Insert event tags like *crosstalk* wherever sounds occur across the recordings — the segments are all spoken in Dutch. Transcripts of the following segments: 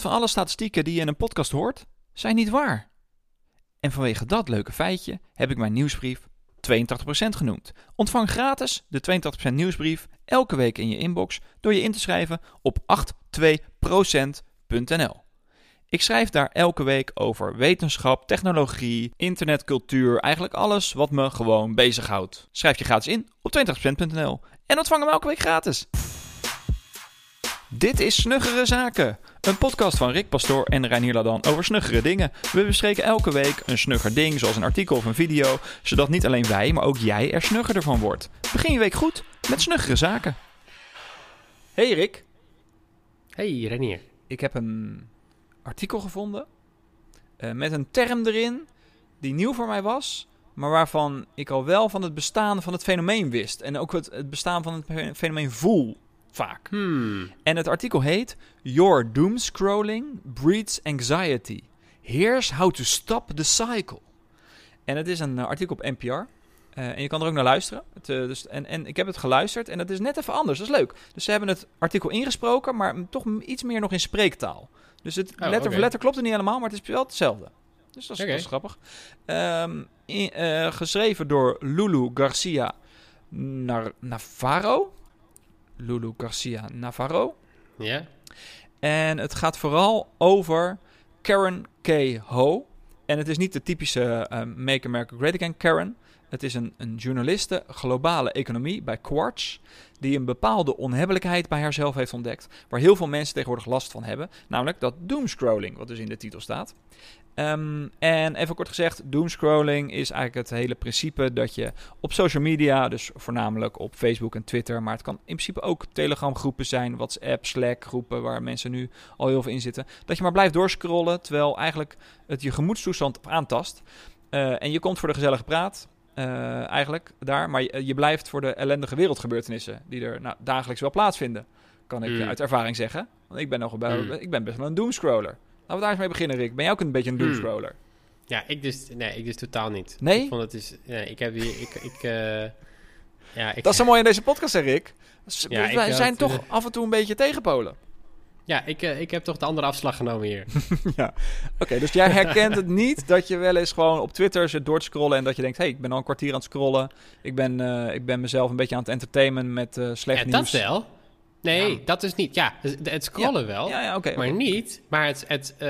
van alle statistieken die je in een podcast hoort, zijn niet waar. En vanwege dat leuke feitje heb ik mijn nieuwsbrief 82% genoemd. Ontvang gratis de 82% nieuwsbrief elke week in je inbox door je in te schrijven op 82%.nl. Ik schrijf daar elke week over wetenschap, technologie, internetcultuur, eigenlijk alles wat me gewoon bezighoudt. Schrijf je gratis in op 82%.nl en ontvang hem elke week gratis. Dit is Snuggere Zaken, een podcast van Rick Pastoor en Reinier Ladan over snuggere dingen. We bespreken elke week een snugger ding, zoals een artikel of een video, zodat niet alleen wij, maar ook jij er snuggerder van wordt. Begin je week goed met Snuggere Zaken. Hey Rick. Hey Renier. Ik heb een artikel gevonden uh, met een term erin die nieuw voor mij was, maar waarvan ik al wel van het bestaan van het fenomeen wist. En ook het, het bestaan van het fenomeen voel vaak. Hmm. En het artikel heet Your Doomscrolling Breeds Anxiety. Here's how to stop the cycle. En het is een uh, artikel op NPR. Uh, en je kan er ook naar luisteren. Het, uh, dus, en, en ik heb het geluisterd en het is net even anders. Dat is leuk. Dus ze hebben het artikel ingesproken, maar toch iets meer nog in spreektaal. Dus het oh, letter okay. voor letter klopt het niet helemaal, maar het is wel hetzelfde. Dus dat is, okay. dat is grappig. Um, in, geschreven door Lulu Garcia Nar Navarro. Lulu Garcia Navarro. Ja. En het gaat vooral over Karen K. Ho. En het is niet de typische uh, Make America Great Again Karen. Het is een, een journaliste globale economie bij Quartz. Die een bepaalde onhebbelijkheid bij haarzelf heeft ontdekt. Waar heel veel mensen tegenwoordig last van hebben. Namelijk dat doomscrolling, wat dus in de titel staat. Um, en even kort gezegd, doomscrolling is eigenlijk het hele principe dat je op social media, dus voornamelijk op Facebook en Twitter, maar het kan in principe ook Telegram groepen zijn, WhatsApp, Slack groepen waar mensen nu al heel veel in zitten, dat je maar blijft doorscrollen terwijl eigenlijk het je gemoedstoestand aantast. Uh, en je komt voor de gezellige praat, uh, eigenlijk daar, maar je, je, blijft voor de ellendige wereldgebeurtenissen die er nou, dagelijks wel plaatsvinden, kan ik mm. uit ervaring zeggen. Want ik ben, nog bij, mm. ik ben best wel een doomscroller. Laten we daar eens mee beginnen, Rick. Ben jij ook een beetje een doomscroller? Hmm. Ja, ik dus, nee, ik dus totaal niet. Nee? Ik vond het dus, nee, ik heb hier, ik, ik, uh, ja, ik, Dat is zo mooi in deze podcast, zeg Rick. Ja, wij zijn toch af en toe een beetje tegenpolen. Ja, ik, uh, ik heb toch de andere afslag genomen hier. *laughs* ja, oké. Okay, dus jij herkent het niet dat je wel eens gewoon op Twitter zit door te scrollen... en dat je denkt, hé, hey, ik ben al een kwartier aan het scrollen. Ik ben, ik ben mezelf een beetje aan het entertainen met slecht ja, nieuws. dat wel. Nee, ja. dat is niet. Ja, het scrollen ja. wel. Ja, okay, maar okay. niet. Maar het, het, uh,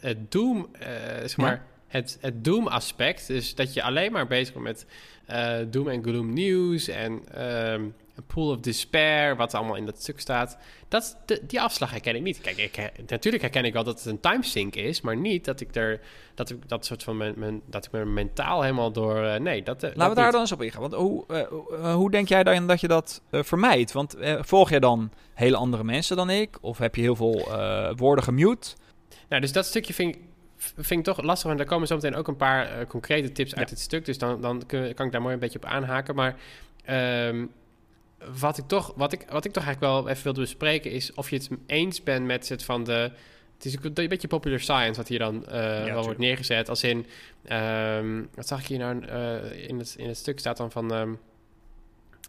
het doom, uh, zeg maar, het, het doom aspect. Dus dat je alleen maar bezig bent met uh, doom en gloom nieuws en um, een pool of despair, wat allemaal in dat stuk staat. Dat, de, die afslag herken ik niet. Kijk, ik, natuurlijk herken ik wel dat het een timesync is, maar niet dat ik er dat ik dat soort van mijn, mijn dat ik me mentaal helemaal door. Uh, nee, dat. Uh, Laten dat we daar niet. dan eens op ingaan. Want hoe, uh, hoe denk jij dan dat je dat vermijdt? Want volg jij dan hele andere mensen dan ik? Of heb je heel veel woorden gemute? Nou, dus dat stukje vind ik vind ik toch lastig, want daar komen zo meteen ook een paar uh, concrete tips ja. uit het stuk. Dus dan, dan kun, kan ik daar mooi een beetje op aanhaken. Maar um, wat, ik toch, wat, ik, wat ik toch eigenlijk wel even wilde bespreken is of je het eens bent met het van de. Het is een beetje popular science wat hier dan uh, ja, wel wordt neergezet. Als in, um, wat zag ik hier nou uh, in, het, in het stuk staat dan van. Um,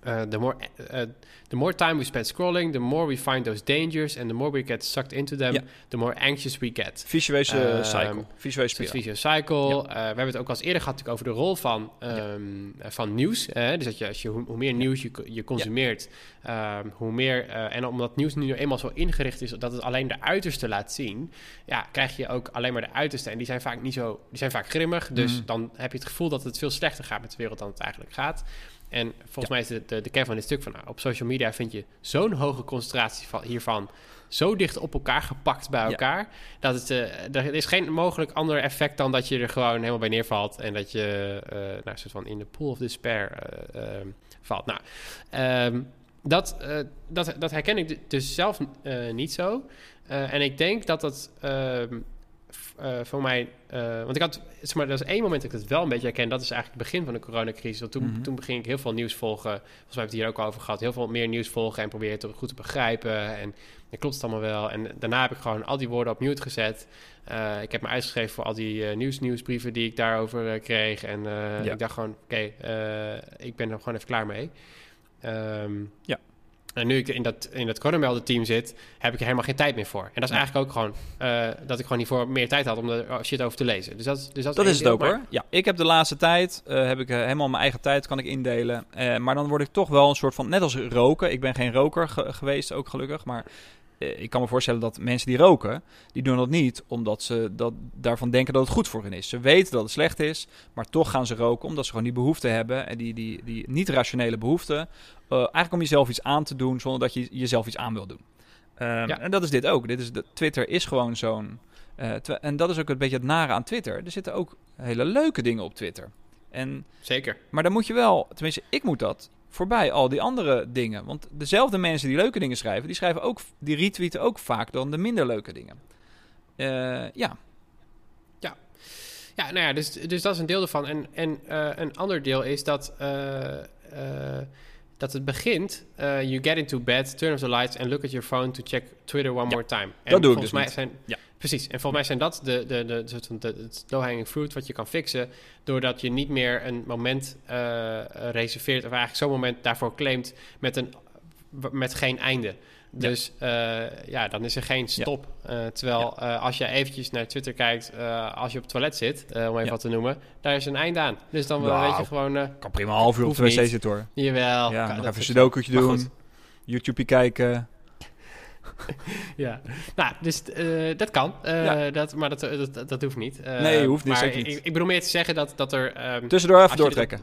Uh, the more uh, the more time we spend scrolling, the more we find those dangers, and the more we get sucked into them, the more anxious we get. Visueuze uh, cycle. Visueuze cycle. Ja. we hebben het ook al eens eerder gehad over de rol van, um, ja. van nieuws. dus dat je, als je hoe, hoe meer nieuws je, je consumeert, um, hoe meer en omdat nieuws nu eenmaal zo ingericht is dat het alleen de uiterste laat zien, ja, krijg je ook alleen maar de uiterste. En die zijn vaak niet zo, die zijn vaak grimmig. Dus mm. dan heb je het gevoel dat het veel slechter gaat met de wereld dan het eigenlijk gaat. En volgens ja. mij is de, de, de kern van dit stuk van... Nou, op social media vind je zo'n hoge concentratie van, hiervan... zo dicht op elkaar gepakt bij elkaar... Ja. dat het, uh, er is geen mogelijk ander effect... dan dat je er gewoon helemaal bij neervalt... en dat je uh, nou, soort van in de pool of despair uh, valt. Nou, um, dat, dat, dat herken ik dus zelf niet zo. en ik denk dat dat... Ehm, uh, voor mij... Uh, want ik had... Zeg maar, dat is één moment dat ik het wel een beetje herken. Dat is eigenlijk het begin van de coronacrisis. Want toen, mm -hmm. toen begin ik heel veel nieuws volgen. Volgens mij hebben we het hier ook al over gehad. Heel veel meer nieuws volgen en proberen het goed te begrijpen. En dan klopt het allemaal wel. En daarna heb ik gewoon al die woorden op mute gezet. Uh, ik heb me uitgeschreven voor al die nieuws, nieuwsbrieven die ik daarover kreeg. En ja. ik dacht gewoon, oké, okay, ik ben er gewoon even klaar mee. Um, ja. Nou, nu ik in dat, in dat Coromelden team zit, heb ik er helemaal geen tijd meer voor. En dat is eigenlijk ook gewoon uh, dat ik gewoon niet voor meer tijd had om er shit over te lezen. Dus dat, dus dat, dat is het ook hoor. Ja, ik heb de laatste tijd, uh, heb ik uh, helemaal mijn eigen tijd kan ik indelen. maar dan word ik toch wel een soort van, net als roken. Ik ben geen roker ge geweest, ook gelukkig. Maar eh, ik kan me voorstellen dat mensen die roken, die doen dat niet omdat ze dat, daarvan denken dat het goed voor hen is. Ze weten dat het slecht is, maar toch gaan ze roken omdat ze gewoon die behoefte hebben. En die, die, die niet-rationele behoefte. Uh, eigenlijk om jezelf iets aan te doen zonder dat je jezelf iets aan wil doen. Um, ja. En dat is dit ook. Dit is de, Twitter is gewoon zo'n. Uh, en dat is ook een beetje het nare aan Twitter. Er zitten ook hele leuke dingen op Twitter. En, Zeker. Maar dan moet je wel, tenminste, ik moet dat voorbij al die andere dingen. Want dezelfde mensen die leuke dingen schrijven, die schrijven ook, die retweeten ook vaak dan de minder leuke dingen. Uh, ja. Ja. Ja, nou ja, dus, dus dat is een deel ervan. En, en uh, een ander deel is dat, uh, dat het begint. you get into bed, turn off the lights and look at your phone to check Twitter one ja, more time. En dat doe ik dus mij niet. Zijn, ja. Precies, en volgens mij zijn dat de, de, de, de, de, het low-hanging fruit wat je kan fixen... doordat je niet meer een moment uh, reserveert... of eigenlijk zo'n moment daarvoor claimt met, een, met geen einde. Dus ja. Uh, ja, dan is er geen stop. Ja. Uh, terwijl ja. uh, als je eventjes naar Twitter kijkt, als je op het toilet zit, om even wat te noemen, daar is een eind aan. Dus dan nou, weet je gewoon... kan prima een half uur op de wc zitten hoor. Jawel. Ja, nog even een sudoku'tje doen, YouTube kijken... *laughs* ja, nou, dus uh, dat kan. Uh, ja. dat, maar dat, dat, dat, hoeft niet. Uh, nee, hoeft niet. Maar niet. Ik, ik bedoel meer te zeggen dat, dat er... Um, Tussendoor even doortrekken.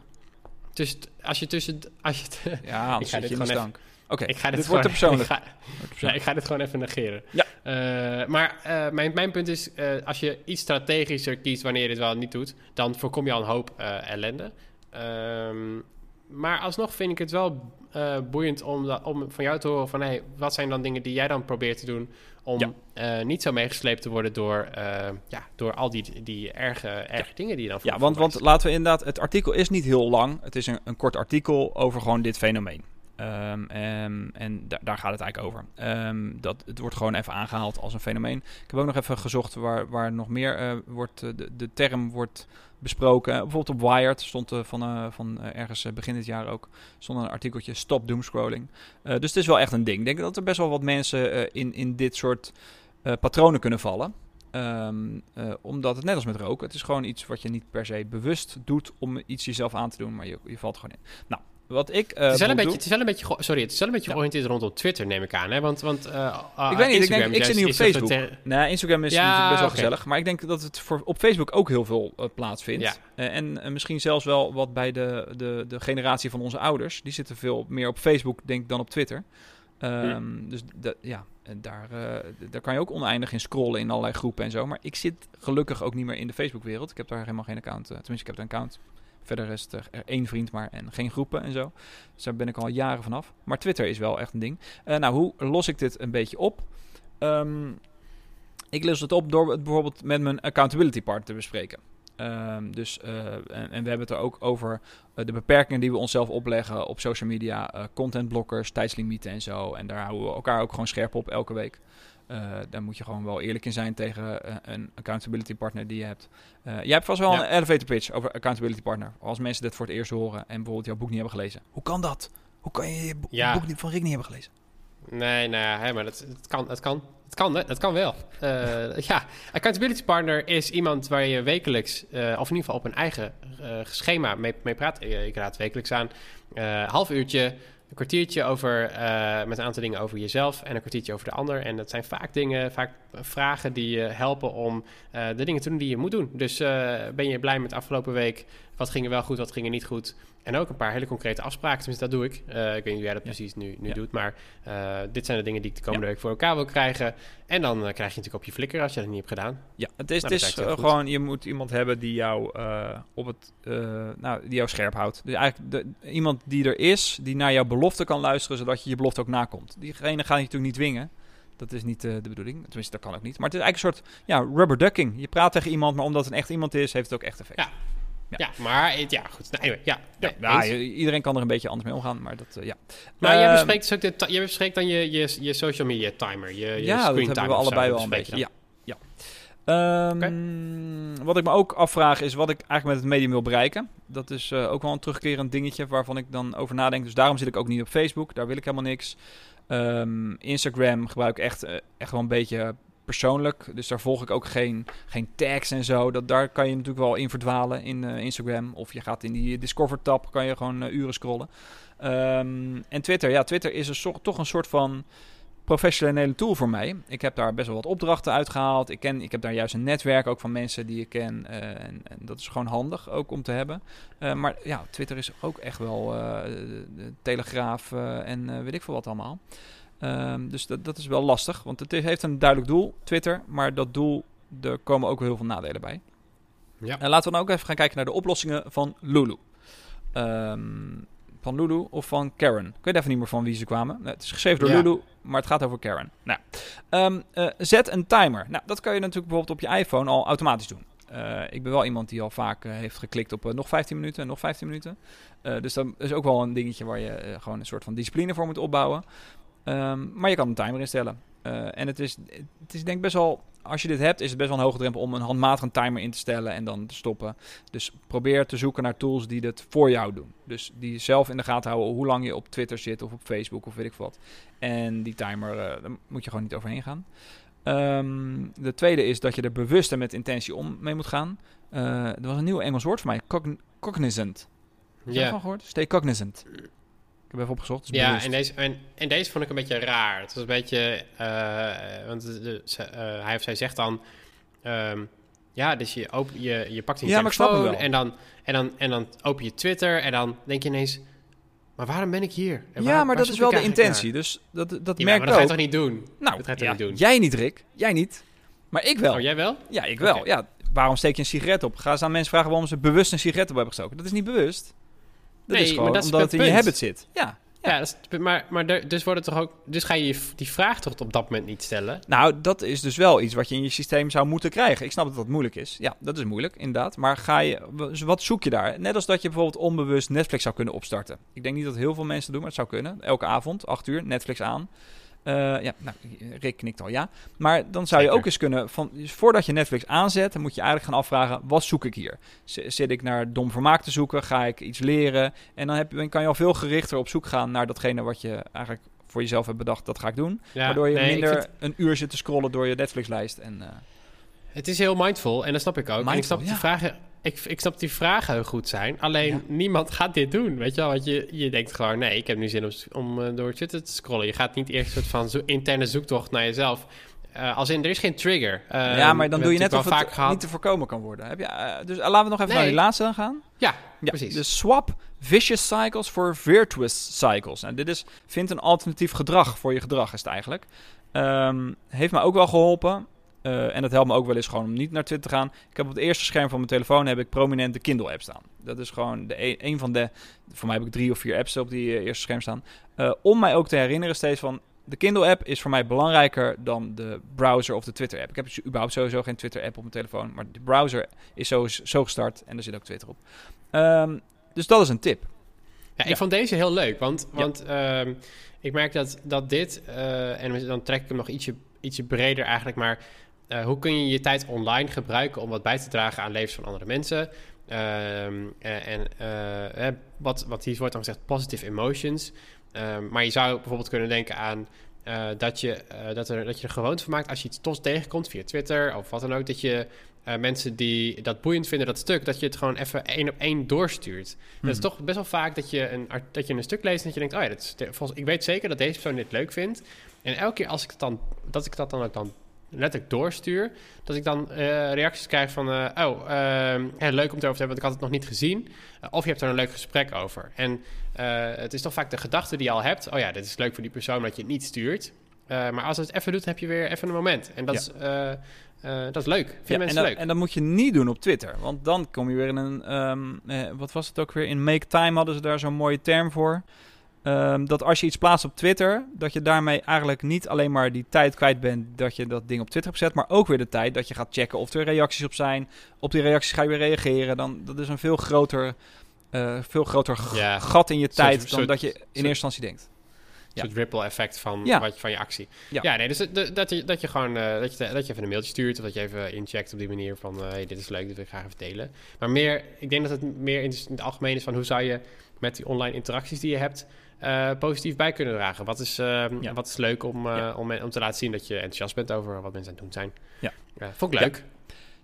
Dus als je tussen... Als je *laughs* ja, anders ik ga je dit de stank. Oké, ik ga dit, dit wordt *laughs* te persoonlijk. Ik ga, ja, ik ga dit gewoon even negeren. Ja. Uh, maar uh, mijn, mijn punt is, uh, als je iets strategischer kiest wanneer je dit wel niet doet, dan voorkom je al een hoop ellende. Um, maar alsnog vind ik het wel uh, boeiend om, da- om van jou te horen van... Hey, wat zijn dan dingen die jij dan probeert te doen... om ja. uh, niet zo meegesleept te worden door, uh, ja, door al die, die erge, erge ja. dingen die je dan... Ja, want, want laten we inderdaad... Het artikel is niet heel lang. Het is een, een kort artikel over gewoon dit fenomeen. Um, um, en da daar gaat het eigenlijk over. Um, dat, het wordt gewoon even aangehaald als een fenomeen. Ik heb ook nog even gezocht waar, waar nog meer wordt, de, de term wordt besproken. Bijvoorbeeld op Wired stond uh, van, uh, van uh, ergens begin dit jaar ook stond een artikeltje Stop Doomscrolling. dus het is wel echt een ding. Ik denk dat er best wel wat mensen in, in dit soort patronen kunnen vallen. Um, omdat het net als met roken, het is gewoon iets wat je niet per se bewust doet om iets jezelf aan te doen, maar je, je valt gewoon in. Nou, wat ik. Uh, het, is wel een beetje, het is wel een beetje. Sorry, het is wel een beetje ja. georiënteerd rondom Twitter, neem ik aan. Hè? Want. want uh, ik weet niet, ik, denk, ik zit niet op Facebook. Ter... Nee, Instagram is ja, best wel okay. gezellig. Maar ik denk dat het voor, op Facebook ook heel veel plaatsvindt. Ja. En misschien zelfs wel wat bij de, de, de generatie van onze ouders. Die zitten veel meer op Facebook, denk ik, dan op Twitter. Um, hmm. Dus de, ja, daar, daar kan je ook oneindig in scrollen in allerlei groepen en zo. Maar ik zit gelukkig ook niet meer in de Facebook-wereld. Ik heb daar helemaal geen account. tenminste, ik heb een account. Verder is er één vriend maar en geen groepen en zo. Dus daar ben ik al jaren vanaf. Maar Twitter is wel echt een ding. Uh, nou, hoe los ik dit een beetje op? Um, ik los het op door het bijvoorbeeld met mijn accountability partner te bespreken. Um, dus, uh, en, we hebben het er ook over uh, de beperkingen die we onszelf opleggen op social media. Uh, contentblokkers, tijdslimieten en zo. En daar houden we elkaar ook gewoon scherp op elke week. Uh, daar moet je gewoon wel eerlijk in zijn tegen uh, een accountability partner die je hebt. Uh, jij hebt vast wel ja. een elevator pitch over accountability partner. Als mensen dit voor het eerst horen en bijvoorbeeld jouw boek niet hebben gelezen. Hoe kan dat? Hoe kan je je bo ja. boek van Rick niet hebben gelezen? Nee, nou ja, maar dat, dat kan. Dat kan. Het kan, dat kan wel. Uh, ja, accountability partner is iemand waar je wekelijks, uh, of in ieder geval op een eigen uh, schema mee, mee praat. Ik raad wekelijks aan. half uurtje, een kwartiertje over, uh, met een aantal dingen over jezelf en een kwartiertje over de ander. En dat zijn vaak dingen, vaak vragen die je helpen om uh, de dingen te doen die je moet doen. Dus uh, ben je blij met afgelopen week? Wat ging er wel goed, wat ging er niet goed? En ook een paar hele concrete afspraken. Tenminste, dat doe ik. ik weet niet hoe jij dat precies nu, nu ja. doet. Maar dit zijn de dingen die ik de komende ja. week voor elkaar wil krijgen. En dan krijg je natuurlijk op je flikker als je dat niet hebt gedaan. Ja, het is, nou, het is gewoon, je moet iemand hebben die jou op het, nou, die jou scherp houdt. Dus eigenlijk de, iemand die er is, die naar jouw belofte kan luisteren, zodat je je belofte ook nakomt. Diegene ga je natuurlijk niet dwingen. Dat is niet de bedoeling. Tenminste, dat kan ook niet. Maar het is eigenlijk een soort ja, rubber ducking. Je praat tegen iemand, maar omdat het een echt iemand is, heeft het ook echt effect. Ja, ja. maar ja, goed. Nou, anyway, ja, ja, ja, iedereen kan er een beetje anders mee omgaan, maar dat, uh, ja. Maar uh, jij bespreekt, dus ook de, jij bespreekt dan je, je, je social media timer, je, je ja, screen dat hebben we allebei wel een beetje. Ja, ja. Um, okay. Wat ik me ook afvraag is wat ik eigenlijk met het medium wil bereiken. Dat is uh, ook wel een terugkerend dingetje waarvan ik dan over nadenk. Dus daarom zit ik ook niet op Facebook. Daar wil ik helemaal niks. Ehm, Instagram gebruik ik echt, eh, echt wel een beetje persoonlijk. Dus daar volg ik ook geen, geen tags en zo. Dat, daar kan je natuurlijk wel in verdwalen in eh, Instagram. Of je gaat in die Discover-tab, kan je gewoon eh, uren scrollen. Ehm, en Twitter, ja, Twitter is een soort, toch een soort van professionele tool voor mij. Ik heb daar best wel wat opdrachten uitgehaald. Ik, ken, ik heb daar juist een netwerk ook van mensen die ik ken. eh, en, dat is gewoon handig ook om te hebben. Maar ja, Twitter is ook echt wel Telegraaf en weet ik veel wat allemaal. Ehm, dus dat, dat is wel lastig, want het heeft een duidelijk doel, Twitter. Maar dat doel, er komen ook heel veel nadelen bij. Ja. En laten we dan ook even gaan kijken naar de oplossingen van Lulu. Ehm, van Lulu of van Karen. Ik weet even niet meer van wie ze kwamen. Het is geschreven door Ja. Lulu, maar het gaat over Karen. Nou, ehm, eh, zet een timer. Nou, dat kan je natuurlijk bijvoorbeeld op je iPhone al automatisch doen. Eh, ik ben wel iemand die al vaak eh, heeft geklikt op nog 15 minuten en nog 15 minuten. Dus dat is ook wel een dingetje waar je gewoon een soort van discipline voor moet opbouwen. Ehm, maar je kan een timer instellen. Eh, en het is, het is denk ik best wel, als je dit hebt, is het best wel een hoge drempel om een handmatig een timer in te stellen en dan te stoppen. Dus probeer te zoeken naar tools die dat voor jou doen. Dus die zelf in de gaten houden hoe lang je op Twitter zit of op Facebook of weet ik wat. En die timer, eh, daar moet je gewoon niet overheen gaan. Ehm, de tweede is dat je er bewust en met intentie om mee moet gaan. Eh, er was een nieuw Engels woord voor mij, cogn- cognizant. Heb je ervan gehoord? Stay cognizant. Heb even opgezocht. dus Ja, bewust. en deze, en, en deze vond ik een beetje raar. Het was een beetje... eh, want de, ze- eh, hij of zij zegt dan... ehm, ja, dus je, open, je, je pakt je Ja, telefoon en dan, en, dan, en dan open je Twitter en dan denk je ineens... Maar waarom ben ik hier? En ja, waar- maar waar dat is wel de intentie. Dus dat, dat? Ja, merk maar ik dat ga je toch niet doen? Nou, dat ga je toch ja, niet doen? jij niet, Rick. Jij niet. Maar ik wel. Oh, jij wel? Ja, ik wel. Ja, waarom steek je een sigaret op? Ga eens aan mensen vragen waarom ze bewust een sigaret op hebben gestoken. Dat is niet bewust. Dat Nee, is maar dat is omdat het het in je habit zit. Ja. Ja, dat is, maar, maar er- dus, wordt het toch ook, dus ga je die vraag toch op dat moment niet stellen? Nou, dat is dus wel iets wat je in je systeem zou moeten krijgen. Ik snap dat dat moeilijk is. Ja, dat is moeilijk, inderdaad. Maar ga je, w- wat zoek je daar? Net als dat je bijvoorbeeld onbewust Netflix zou kunnen opstarten. Ik denk niet dat heel veel mensen doen, maar het zou kunnen. Elke avond, 8 uur, Netflix aan. Eh, ja, nou, Rick knikt al ja. Maar dan zou je Zeker. ook eens kunnen, van, voordat je Netflix aanzet, dan moet je eigenlijk gaan afvragen, wat zoek ik hier? Z- Zit ik naar dom vermaak te zoeken? Ga ik iets leren? En dan heb, dan kan je al veel gerichter op zoek gaan naar datgene wat je eigenlijk voor jezelf hebt bedacht, dat ga ik doen. Ja, waardoor je nee, minder vind- een uur zit te scrollen door je Netflix-lijst. En, eh, Het is heel mindful en dat snap ik ook. en ik Mindful, snap, ja. vragen, ik, ik snap dat die vragen heel goed zijn. Alleen Ja. niemand gaat dit doen. Weet je wel? Want je, je denkt gewoon, nee, ik heb nu zin om, om eh, door Twitter te scrollen. Je gaat niet eerst een soort van zo interne zoektocht naar jezelf. Eh, als in, er is geen trigger. Eh, ja, maar dan doe je net of het vaak gehad. niet te voorkomen kan worden. Heb je, dus laten we nog even Nee. naar die laatste dan gaan. Ja, Ja, precies. Dus swap vicious cycles voor virtuous cycles. En dit is, vind een alternatief gedrag voor je gedrag is het eigenlijk. Ehm, heeft me ook wel geholpen. Eh, en dat helpt me ook wel eens gewoon om niet naar Twitter te gaan. Ik heb op het eerste scherm van mijn telefoon heb ik prominent de Kindle-app staan. Dat is gewoon de een, een van de... Voor mij heb ik drie of vier apps op die eh, eerste scherm staan. Eh, om mij ook te herinneren steeds van... De Kindle-app is voor mij belangrijker dan de browser of de Twitter-app. Ik heb dus überhaupt sowieso geen Twitter-app op mijn telefoon. Maar de browser is zo, zo gestart en daar zit ook Twitter op. Ehm, dus dat is een tip. Ja, ik Ja. vond deze heel leuk, want, Ja. want ehm, ik merk dat, dat dit, en dan trek ik hem nog ietsje, ietsje breder eigenlijk, maar eh, hoe kun je je tijd online gebruiken om wat bij te dragen aan levens van andere mensen? Ehm, eh, en eh, wat, wat hier wordt dan gezegd, positive emotions. Ehm, maar je zou bijvoorbeeld kunnen denken aan dat, je, dat, er, dat je er gewoonte van maakt als je iets tos tegenkomt via Twitter of wat dan ook, dat je mensen die dat boeiend vinden, dat stuk, dat je het gewoon even één op één doorstuurt. Dat is Mhm. toch best wel vaak dat je een, dat je een stuk leest en dat je denkt, oh ja, dat is, volgens, ik weet zeker dat deze persoon dit leuk vindt. En elke keer als ik dan, dat ik dat dan ook dan letterlijk doorstuur, dat ik dan eh, reacties krijg van, eh, oh, ehm, ja, leuk om het over te hebben, want ik had het nog niet gezien. Eh, of je hebt er een leuk gesprek over. En het is toch vaak de gedachte die je al hebt, oh ja, dit is leuk voor die persoon, dat je het niet stuurt. Maar als het even doet, heb je weer even een moment. En dat, Ja. is, dat is leuk. Vinden Ja, en, mensen dat, leuk. en dat moet je niet doen op Twitter. Want dan kom je weer in een... ehm, eh, wat was het ook weer? In Make Time hadden ze daar zo'n mooie term voor. Ehm, dat als je iets plaatst op Twitter... dat je daarmee eigenlijk niet alleen maar die tijd kwijt bent... dat je dat ding op Twitter hebt gezet... maar ook weer de tijd dat je gaat checken of er reacties op zijn. Op die reacties ga je weer reageren. Dan, dat is een veel groter, eh, veel groter Ja. gat in je Soort- tijd... dan soort- dat je in soort- eerste instantie denkt. Een soort ripple effect van, Ja. wat, van je actie. Ja. Ja, nee, dus de- dat, je, dat je gewoon eh, dat, je, dat je even een mailtje stuurt of dat je even incheckt op die manier van eh, hey, dit is leuk, dit wil ik graag even delen. Maar meer, ik denk dat het meer in, het algemeen is van hoe zou je met die online interacties die je hebt, eh, positief bij kunnen dragen. Wat is, eh, Ja. wat is leuk om, eh, Ja. om, om te laten zien dat je enthousiast bent over wat mensen aan het doen zijn. Ja. Vond ik leuk.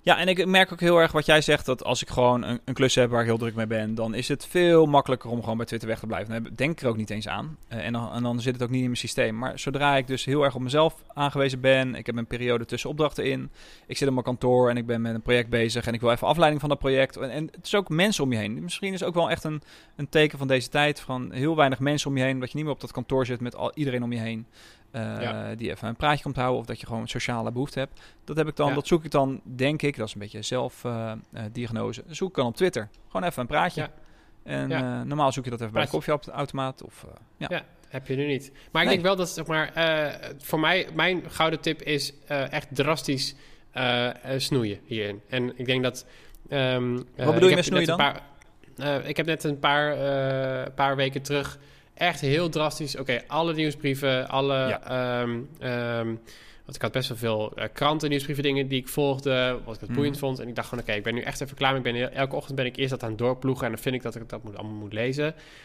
Ja, en ik merk ook heel erg wat jij zegt, dat als ik gewoon een, een klus heb waar ik heel druk mee ben, dan is het veel makkelijker om gewoon bij Twitter weg te blijven. Dan denk ik er ook niet eens aan. Eh, en, dan, en dan zit het ook niet in mijn systeem. Maar zodra ik dus heel erg op mezelf aangewezen ben, ik heb een periode tussen opdrachten in, ik zit op mijn kantoor en ik ben met een project bezig en ik wil even afleiding van dat project. En, en het is ook mensen om je heen. Misschien is ook wel echt een, een teken van deze tijd, van heel weinig mensen om je heen, dat je niet meer op dat kantoor zit met al, iedereen om je heen. Eh, Ja. Die even een praatje komt houden of dat je gewoon een sociale behoefte hebt. Dat heb ik dan, Ja. dat zoek ik dan, denk ik, dat is een beetje zelfdiagnose. zoek ik dan op Twitter. Gewoon even een praatje. Ja. En eh, normaal zoek je dat even bij de Praatje. koffieautomaat. Of, eh, ja. Ja. Heb je nu niet. Maar ik denk wel dat, zeg maar, eh, voor mij, mijn gouden tip is eh, echt drastisch eh, eh, snoeien hierin. En ik denk dat... ehm, eh, bedoel je met snoeien dan? een Paar, eh, ik heb net een paar, eh, paar weken terug echt heel drastisch... Oké, alle nieuwsbrieven, alle... Ja. ehm, ehm, want ik had best wel veel eh, kranten, nieuwsbrieven, dingen die ik volgde, wat ik het Mhm. boeiend vond. En ik dacht gewoon, oké, ik ben nu echt even klaar. Ik ben heel- elke ochtend ben ik eerst dat aan het doorploegen en dan vind ik dat ik dat moet, allemaal moet lezen.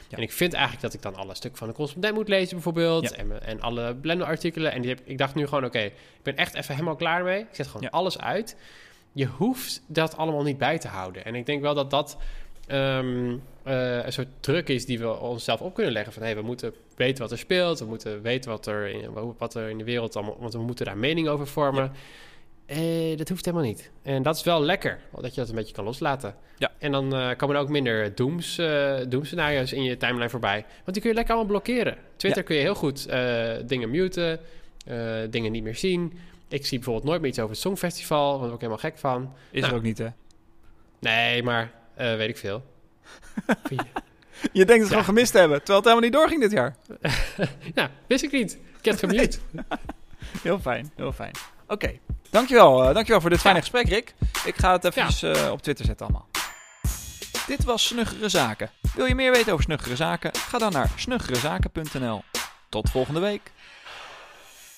Ja. En ik vind eigenlijk dat ik dan alle stukken van de correspondent moet lezen, bijvoorbeeld. Ja. En, en alle Blender-artikelen. En die heb, ik dacht nu gewoon, oké, ik ben echt even helemaal klaar mee. Ik zet gewoon alles uit. Je hoeft dat allemaal niet bij te houden. En ik denk wel dat dat ehm, eh, een soort druk is die we onszelf op kunnen leggen. Van, hé, we moeten weten wat er speelt. We moeten weten wat er in, wat er in de wereld allemaal... Want we moeten daar mening over vormen. Eh, dat hoeft helemaal niet. En dat is wel lekker, dat je dat een beetje kan loslaten. Ja. En dan eh, komen er ook minder dooms, eh doomscenario's in je timeline voorbij. Want die kun je lekker allemaal blokkeren. Twitter kun je heel goed dingen muten, dingen niet meer zien. Ik zie bijvoorbeeld nooit meer iets over het Songfestival, want daar word ik helemaal gek van. Is Nou. er ook niet, hè? Nee, maar eh, weet ik veel. *laughs* Je denkt het Ja. gewoon gemist te hebben, terwijl het helemaal niet doorging dit jaar. *laughs* nou, wist ik niet. Ik heb het gemute. *laughs* Heel fijn, heel fijn. Oké, dankjewel, eh, dankjewel voor dit fijne Ja. gesprek, Rick. Ik ga het even eh, op Twitter zetten allemaal. Dit was Snuggere Zaken. Wil je meer weten over Snuggere Zaken? Ga dan naar snuggerezaken.nl. Tot volgende week.